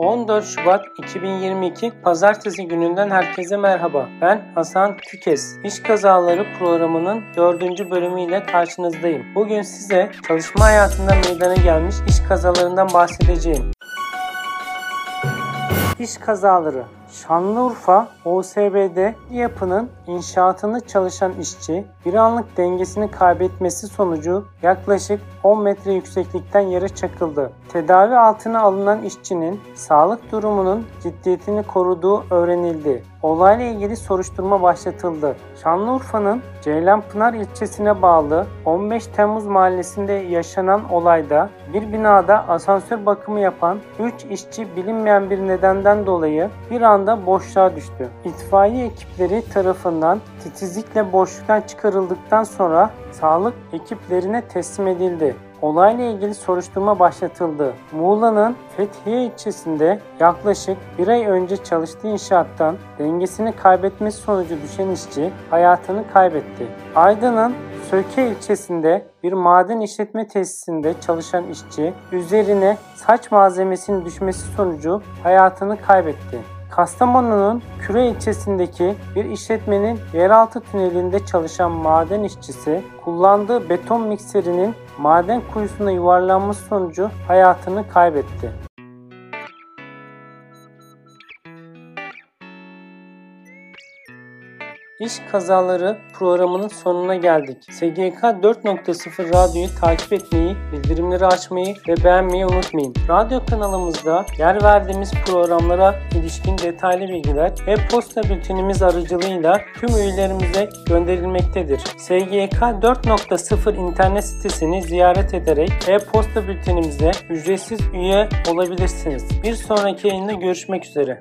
14 Şubat 2022 Pazartesi gününden herkese merhaba. Ben Hasan Tükes. İş Kazaları programının 4. bölümüyle karşınızdayım. Bugün size çalışma hayatında meydana gelmiş iş kazalarından bahsedeceğim. İş kazaları Şanlıurfa OSB'de yapının inşaatını çalışan işçi bir anlık dengesini kaybetmesi sonucu yaklaşık 10 metre yükseklikten yere çakıldı. Tedavi altına alınan işçinin sağlık durumunun ciddiyetini koruduğu öğrenildi. Olayla ilgili soruşturma başlatıldı. Şanlıurfa'nın Ceylanpınar ilçesine bağlı 15 Temmuz mahallesinde yaşanan olayda bir binada asansör bakımı yapan 3 işçi bilinmeyen bir nedenden dolayı bir anda boşluğa düştü. İtfaiye ekipleri tarafından titizlikle boşluktan çıkarıldıktan sonra sağlık ekiplerine teslim edildi. Olayla ilgili soruşturma başlatıldı. Muğla'nın Fethiye ilçesinde yaklaşık bir ay önce çalıştığı inşaattan dengesini kaybetmesi sonucu düşen işçi hayatını kaybetti. Aydın'ın Söke ilçesinde bir maden işletme tesisinde çalışan işçi üzerine saç malzemesinin düşmesi sonucu hayatını kaybetti. Kastamonu'nun Küre ilçesindeki bir işletmenin yeraltı tünelinde çalışan maden işçisi kullandığı beton mikserinin maden kuyusuna yuvarlanması sonucu hayatını kaybetti. İş Kazaları programının sonuna geldik. SGK 4.0 radyoyu takip etmeyi, bildirimleri açmayı ve beğenmeyi unutmayın. Radyo kanalımızda yer verdiğimiz programlara ilişkin detaylı bilgiler e-posta bültenimiz aracılığıyla tüm üyelerimize gönderilmektedir. SGK 4.0 internet sitesini ziyaret ederek e-posta bültenimize ücretsiz üye olabilirsiniz. Bir sonraki yayında görüşmek üzere.